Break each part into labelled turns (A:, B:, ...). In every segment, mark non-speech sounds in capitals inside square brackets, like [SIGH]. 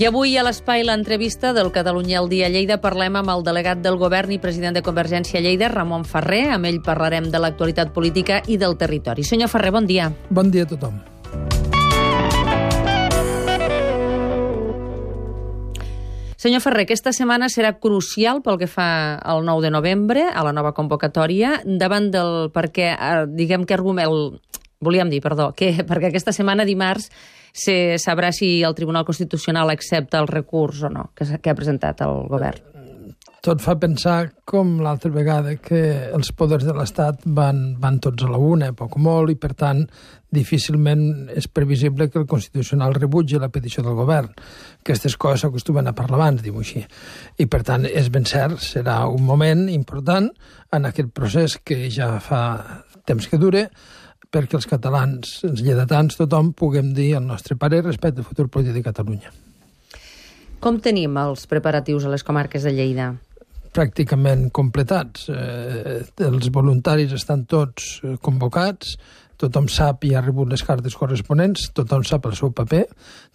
A: I avui a l'espai l'entrevista del Catalunya al dia Lleida parlem amb el delegat del govern i president de Convergència Lleida, Ramon Ferrer. Amb ell parlarem de l'actualitat política i del territori. Senyor Ferrer, bon dia.
B: Bon dia a tothom.
A: Senyor Ferrer, aquesta setmana serà crucial pel que fa al 9 de novembre, a la nova convocatòria, davant del... perquè, eh, diguem que argument... Volíem dir, perdó, que perquè aquesta setmana, dimarts, se sabrà si el Tribunal Constitucional accepta el recurs o no que, que ha presentat el govern.
B: Tot fa pensar com l'altra vegada que els poders de l'Estat van, van tots a la una, poc o molt, i per tant difícilment és previsible que el Constitucional rebutgi la petició del govern. Aquestes coses s'acostumen a parlar abans, diu així. I per tant és ben cert, serà un moment important en aquest procés que ja fa temps que dure, perquè els catalans, els lleidatans, tothom puguem dir el nostre pare respecte al futur polític de Catalunya.
A: Com tenim els preparatius a les comarques de Lleida?
B: Pràcticament completats. Eh, els voluntaris estan tots eh, convocats, tothom sap i ha rebut les cartes corresponents, tothom sap el seu paper,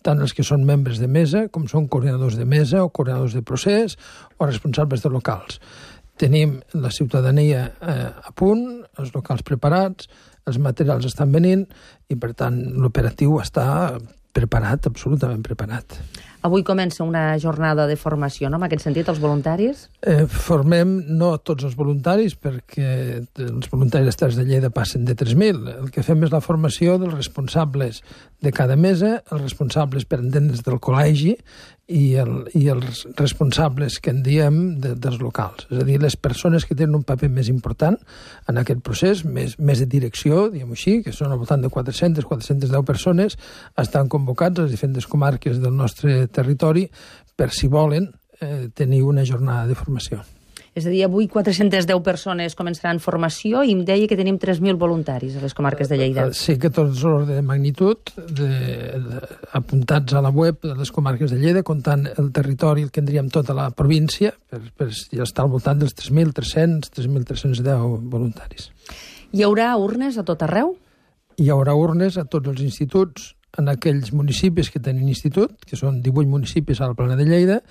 B: tant els que són membres de mesa com són coordinadors de mesa o coordinadors de procés o responsables de locals. Tenim la ciutadania eh, a punt, els locals preparats, els materials estan venint i, per tant, l'operatiu està preparat, absolutament preparat.
A: Avui comença una jornada de formació, no?, en aquest sentit, els voluntaris?
B: Eh, formem no tots els voluntaris, perquè els voluntaris d'Estats de Lleida passen de 3.000. El que fem és la formació dels responsables de cada mesa, els responsables per entendre's del col·legi i, el, i els responsables que en diem de, dels locals. És a dir, les persones que tenen un paper més important en aquest procés, més, més de direcció, diguem així, que són al voltant de 400, 410 persones, estan convocats a les diferents comarques del nostre territori per, si volen, eh, tenir una jornada de formació.
A: És a dir, avui 410 persones començaran formació i em deia que tenim 3.000 voluntaris a les comarques de Lleida.
B: Eh, sí que tots l'ordre de magnitud de, de, apuntats a la web de les comarques de Lleida, comptant el territori, el que en diríem tota la província, per, per ja estar al voltant dels 3.300, 3.310 voluntaris.
A: Hi haurà urnes a tot arreu?
B: Hi haurà urnes a tots els instituts, en aquells municipis que tenen institut, que són 18 municipis al Plana de Lleida,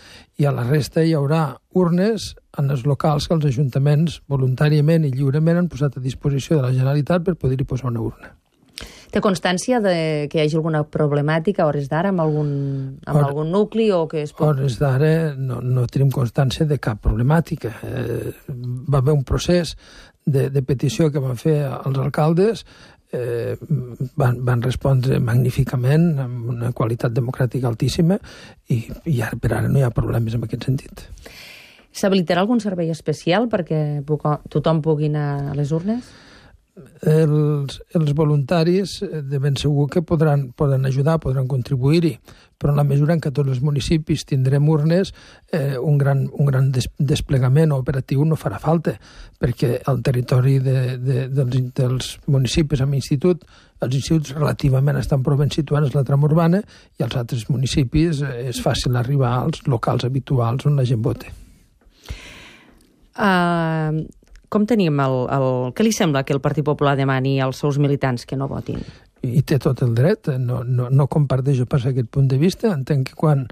B: i a la resta hi haurà urnes en els locals que els ajuntaments voluntàriament i lliurement han posat a disposició de la Generalitat per poder-hi posar una urna.
A: Té constància de que hi hagi alguna problemàtica a hores d'ara amb, algun, amb Hora, algun nucli o que es pot...
B: hores d'ara no, no tenim constància de cap problemàtica. Eh, va haver un procés de, de petició que van fer els alcaldes eh, van, van respondre magníficament, amb una qualitat democràtica altíssima, i, i ara per ara no hi ha problemes en aquest sentit.
A: S'habilitarà algun servei especial perquè tothom pugui anar a les urnes?
B: Els, els voluntaris de ben segur que podran, poden ajudar, podran contribuir-hi, però en la mesura en què tots els municipis tindrem urnes, eh, un gran, un gran des, desplegament operatiu no farà falta, perquè el territori de, de, dels, dels municipis amb institut, els instituts relativament estan prou ben situats a la trama urbana i als altres municipis eh, és fàcil arribar als locals habituals on la gent vota.
A: Uh, com tenim el, el... Què li sembla que el Partit Popular demani als seus militants que no votin?
B: I té tot el dret, no, no, no comparteixo pas aquest punt de vista, entenc que quan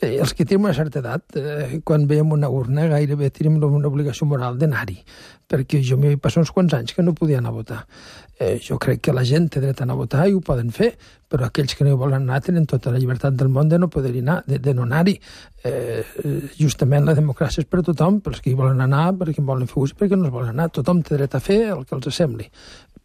B: eh, els que tenim una certa edat, eh, quan veiem una urna, gairebé tenim una obligació moral d'anar-hi, perquè jo m'hi passo uns quants anys que no podia anar a votar. Eh, jo crec que la gent té dret a anar a votar i ho poden fer, però aquells que no hi volen anar tenen tota la llibertat del món de no poder-hi anar, de, de no anar-hi. Eh, justament la democràcia és per a tothom, pels que hi volen anar, perquè en volen fer ús, perquè no es volen anar. Tothom té dret a fer el que els sembli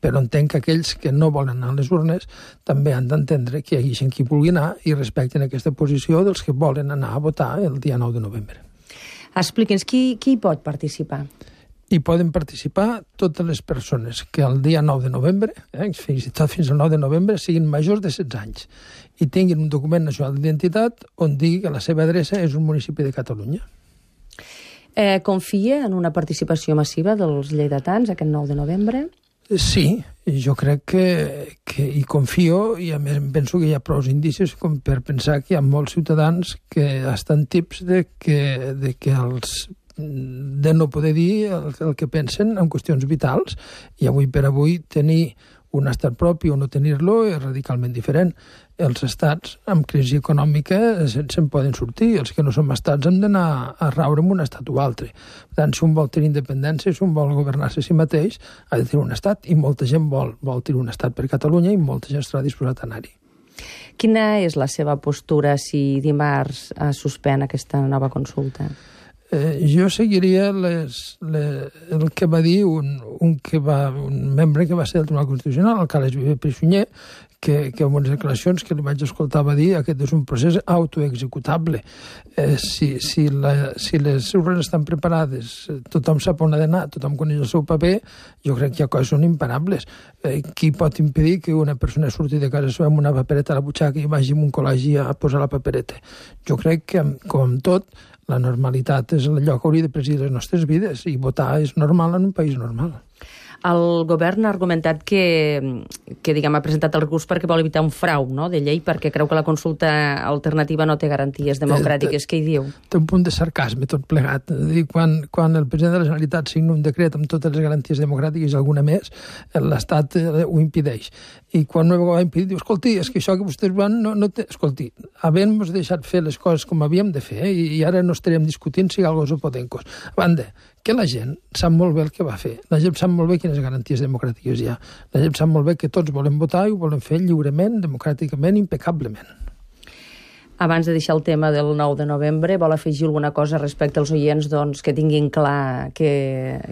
B: però entenc que aquells que no volen anar a les urnes també han d'entendre que hi hagi gent qui vulgui anar i respecten aquesta posició dels que volen anar a votar el dia 9 de novembre.
A: Expliqui'ns, qui, qui pot participar?
B: Hi poden participar totes les persones que el dia 9 de novembre, eh, fins i tot fins al 9 de novembre, siguin majors de 16 anys i tinguin un document nacional d'identitat on digui que la seva adreça és un municipi de Catalunya.
A: Eh, confia en una participació massiva dels lleidatans aquest 9 de novembre?
B: Sí, jo crec que, que hi confio i a més penso que hi ha prou indicis com per pensar que hi ha molts ciutadans que estan tips de que, de que els de no poder dir el, el que pensen en qüestions vitals. I avui per avui tenir Un estat propi o no tenir-lo és radicalment diferent. Els estats amb crisi econòmica se'n se poden sortir. Els que no som estats hem d'anar a raure en un estat o altre. Per tant, si un vol tenir independència, si un vol governar-se a si mateix, ha de tenir un estat. I molta gent vol, vol tenir un estat per Catalunya i molta gent estarà disposat a anar-hi.
A: Quina és la seva postura si dimarts suspèn aquesta nova consulta?
B: Eh, jo seguiria les, les, el que va dir un, un, que va, un membre que va ser del Tribunal Constitucional, el Carles Viver Prisonyer, que, que en unes declaracions que li vaig escoltar va dir aquest és un procés autoexecutable. Eh, si, si, la, si les urnes estan preparades, eh, tothom sap on ha d'anar, tothom coneix el seu paper, jo crec que hi ha coses són imparables. Eh, qui pot impedir que una persona surti de casa seva amb una papereta a la butxaca i vagi a un col·legi a posar la papereta? Jo crec que, com amb tot, la normalitat és el lloc que hauria de presidir les nostres vides i votar és normal en un país normal.
A: El govern ha argumentat que, que diguem, ha presentat el recurs perquè vol evitar un frau no, de llei, perquè creu que la consulta alternativa no té garanties democràtiques. Què hi diu?
B: Té un punt de sarcasme tot plegat. Dir, quan, quan el president de la Generalitat signa un decret amb totes les garanties democràtiques i alguna més, l'Estat eh, ho impedeix. I quan ho va impedir, diu, escolti, és que això que vostès van no, no té... Escolti, havent-nos deixat fer les coses com havíem de fer, eh, i, ara no estaríem discutint si algo és o potencos. A banda, que la gent sap molt bé el que va fer. La gent sap molt bé quines garanties democràtiques hi ha. La gent sap molt bé que tots volem votar i ho volem fer lliurement, democràticament, impecablement.
A: Abans de deixar el tema del 9 de novembre, vol afegir alguna cosa respecte als oients doncs, que tinguin clar què,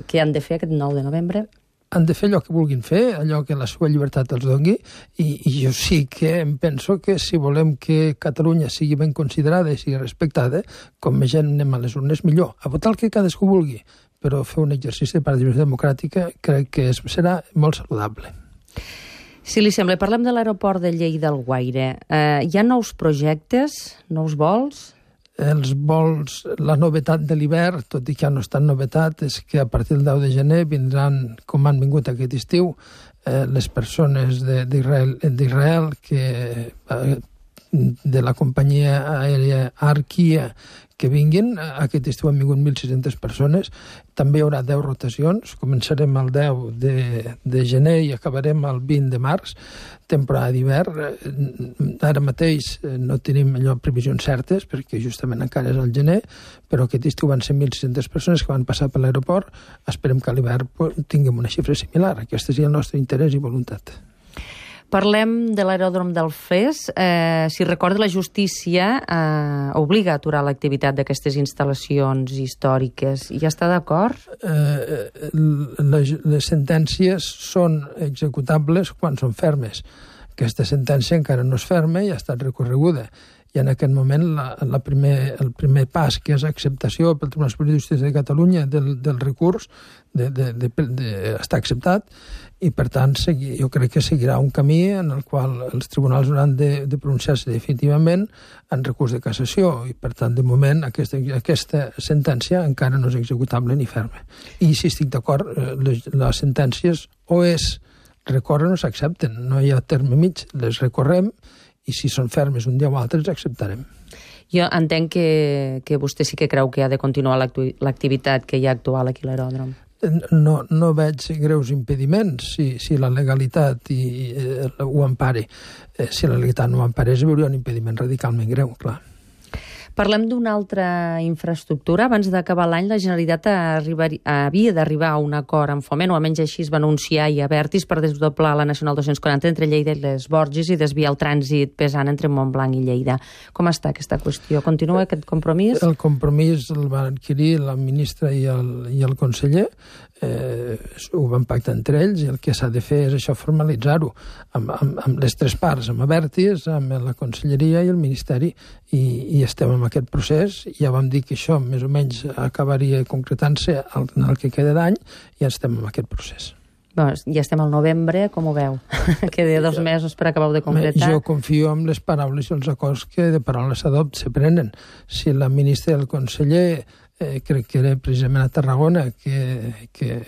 A: què han de fer aquest 9 de novembre?
B: Han de fer allò que vulguin fer, allò que la seva llibertat els dongui, i, i jo sí que em penso que si volem que Catalunya sigui ben considerada i sigui respectada, com més gent anem a les urnes, millor. A votar el que cadascú vulgui, però fer un exercici de participació democràtica crec que és, serà molt saludable.
A: Si li sembla, parlem de l'aeroport de Lleida al Guaire. Eh, hi ha nous projectes, nous vols?
B: Els vols, la novetat de l'hivern, tot i que ja no és tan novetat, és que a partir del 10 de gener vindran, com han vingut aquest estiu, eh, les persones d'Israel que eh, de la companyia aèria Arquia que vinguin. Aquest estiu han vingut 1.600 persones. També hi haurà 10 rotacions. Començarem el 10 de, de gener i acabarem el 20 de març. Temporada d'hivern. Ara mateix eh, no tenim allò previsions certes, perquè justament encara és el gener, però aquest estiu van ser 1.600 persones que van passar per l'aeroport. Esperem que a l'hivern tinguem una xifra similar. Aquest és el nostre interès i voluntat.
A: Parlem de l'aeròdrom del FES. Eh, si recorda, la justícia eh, obliga a aturar l'activitat d'aquestes instal·lacions històriques. I està d'acord?
B: Eh, les, les sentències són executables quan són fermes. Aquesta sentència encara no és ferma i ha estat recorreguda i en aquest moment la, la primer, el primer pas, que és acceptació pel Tribunal Superior de Justícia de Catalunya del, del recurs, de, de, de, de, està acceptat i per tant segui, jo crec que seguirà un camí en el qual els tribunals hauran de, de pronunciar-se definitivament en recurs de cassació i per tant de moment aquesta, aquesta sentència encara no és executable ni ferma. I si estic d'acord, eh, les, les sentències o és recorren o s'accepten, no hi ha terme mig, les recorrem i si són fermes un dia o altre els acceptarem.
A: Jo entenc que, que vostè sí que creu que ha de continuar l'activitat que hi ha actual aquí a l'aeròdrom
B: no, no veig greus impediments si, si la legalitat i, eh, ho empare. Eh, si la legalitat no ho emparés, hi hauria un impediment radicalment greu, clar.
A: Parlem d'una altra infraestructura. Abans d'acabar l'any, la Generalitat havia d'arribar a un acord amb Foment, o almenys així es va anunciar i a per desdoblar la Nacional 240 entre Lleida i les Borges i desviar el trànsit pesant entre Montblanc i Lleida. Com està aquesta qüestió? Continua aquest compromís?
B: El compromís el van adquirir la ministra i el, i el conseller eh, ho van pactar entre ells i el que s'ha de fer és això formalitzar-ho amb, amb, amb les tres parts, amb Avertis, amb la Conselleria i el Ministeri i, i estem en aquest procés ja vam dir que això més o menys acabaria concretant-se en el que queda d'any i ja estem en aquest procés.
A: Bueno, ja estem al novembre, com ho veu? [LAUGHS] Queda dos mesos per acabar de concretar.
B: Jo confio en les paraules i els acords que de paraules s'adopten, se prenen. Si la ministra i el conseller eh, crec que era precisament a Tarragona, que, que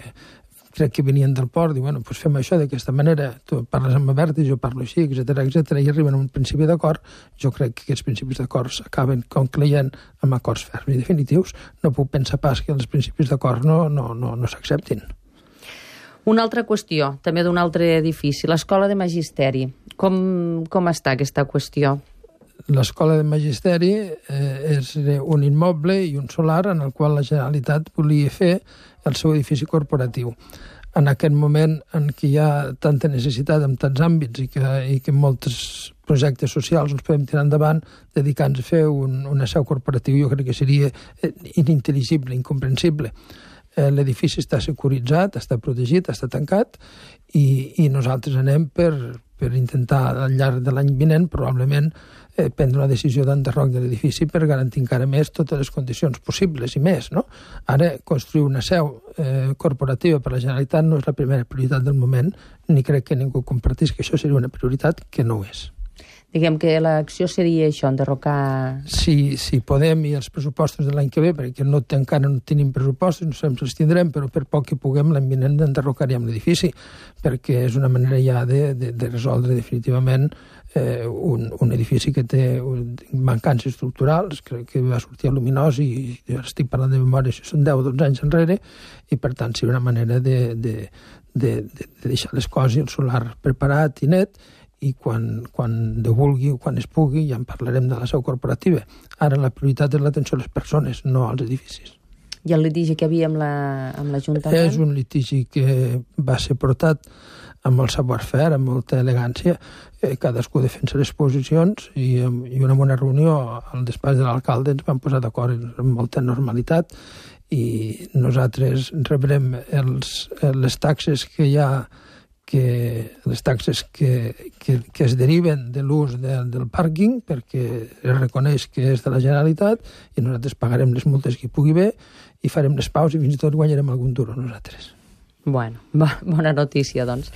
B: crec que venien del port, i bueno, pues fem això d'aquesta manera, tu parles amb Averti, jo parlo així, etc etc i arriben a un principi d'acord, jo crec que aquests principis d'acords acaben concloent amb acords ferms i definitius. No puc pensar pas que els principis d'acord no, no, no, no s'acceptin.
A: Una altra qüestió, també d'un altre edifici, l'Escola de Magisteri. Com, com està aquesta qüestió?
B: L'Escola de Magisteri eh, és un immoble i un solar en el qual la Generalitat volia fer el seu edifici corporatiu. En aquest moment en què hi ha tanta necessitat en tants àmbits i que, i que molts projectes socials els podem tirar endavant, dedicant-nos a fer un, una seu corporatiu, jo crec que seria eh, inintel·ligible, incomprensible. Eh, L'edifici està securitzat, està protegit, està tancat i, i nosaltres anem per, per intentar al llarg de l'any vinent probablement eh, prendre una decisió d'enderroc de l'edifici per garantir encara més totes les condicions possibles i més. No? Ara, construir una seu eh, corporativa per la Generalitat no és la primera prioritat del moment, ni crec que ningú compartís que això seria una prioritat que no ho és.
A: Diguem que l'acció seria això, enderrocar...
B: Si, si podem, i els pressupostos de l'any que ve, perquè no encara no tenim pressupostos, no sabem si els tindrem, però per poc que puguem l'any vinent enderrocaríem l'edifici, perquè és una manera ja de, de, de resoldre definitivament eh, un, un edifici que té mancances estructurals, crec que va sortir a Luminós i, estic parlant de memòria, si són 10 o 12 anys enrere, i per tant seria una manera de, de, de, de deixar les coses i el solar preparat i net, i quan, quan de vulgui o quan es pugui ja en parlarem de la seu corporativa. Ara la prioritat és l'atenció a les persones, no als edificis.
A: I el litigi que hi havia amb l'Ajuntament?
B: La, és un litigi que va ser portat amb el savoir-faire, amb molta elegància, eh, cadascú defensa les posicions i, i una bona reunió al despatx de l'alcalde ens vam posar d'acord amb molta normalitat i nosaltres rebrem els, les taxes que hi ha que les taxes que, que, que es deriven de l'ús de, del pàrquing perquè es reconeix que és de la Generalitat i nosaltres pagarem les multes que pugui haver i farem les paus i fins i tot guanyarem algun duro nosaltres.
A: Bueno, [LAUGHS] bona notícia, doncs.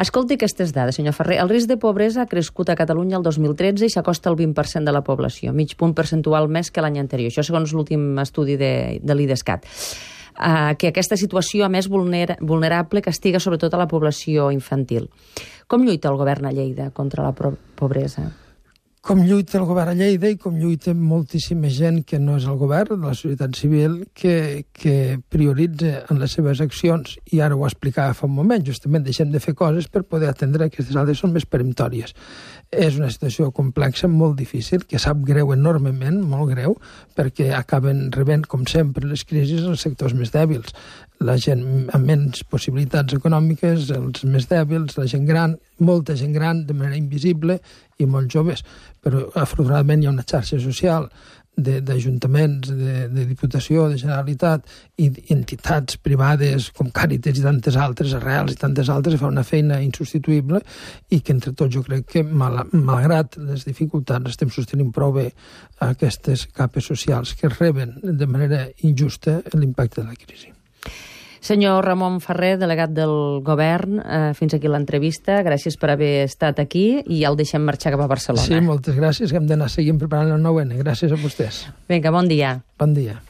A: Escolti aquestes dades, senyor Ferrer. El risc de pobresa ha crescut a Catalunya el 2013 i s'acosta al 20% de la població, mig punt percentual més que l'any anterior. Això segons l'últim estudi de, de l'IDESCAT eh, que aquesta situació, a més vulnera, vulnerable, castiga sobretot a la població infantil. Com lluita el govern a Lleida contra la pobresa?
B: Com lluita el govern a Lleida i com lluita moltíssima gent que no és el govern, de la societat civil, que, que prioritza en les seves accions, i ara ho explicava fa un moment, justament deixem de fer coses per poder atendre aquestes altres són més peremptòries. És una situació complexa, molt difícil, que sap greu enormement, molt greu, perquè acaben rebent, com sempre, les crisis els sectors més dèbils. La gent amb menys possibilitats econòmiques, els més dèbils, la gent gran, molta gent gran de manera invisible i molt joves però afortunadament hi ha una xarxa social d'ajuntaments, de, de, de Diputació, de Generalitat i entitats privades com Càritas i tantes altres, Arrels i tantes altres, fa una feina insubstituïble i que entre tots jo crec que, mal, malgrat les dificultats, estem sostenint prou bé aquestes capes socials que reben de manera injusta l'impacte de la crisi.
A: Senyor Ramon Ferrer, delegat del govern, eh, fins aquí l'entrevista. Gràcies per haver estat aquí i ja el deixem marxar cap a Barcelona.
B: Sí, moltes gràcies, que hem d'anar seguint preparant el 9N. Gràcies a vostès.
A: Vinga, bon dia.
B: Bon dia.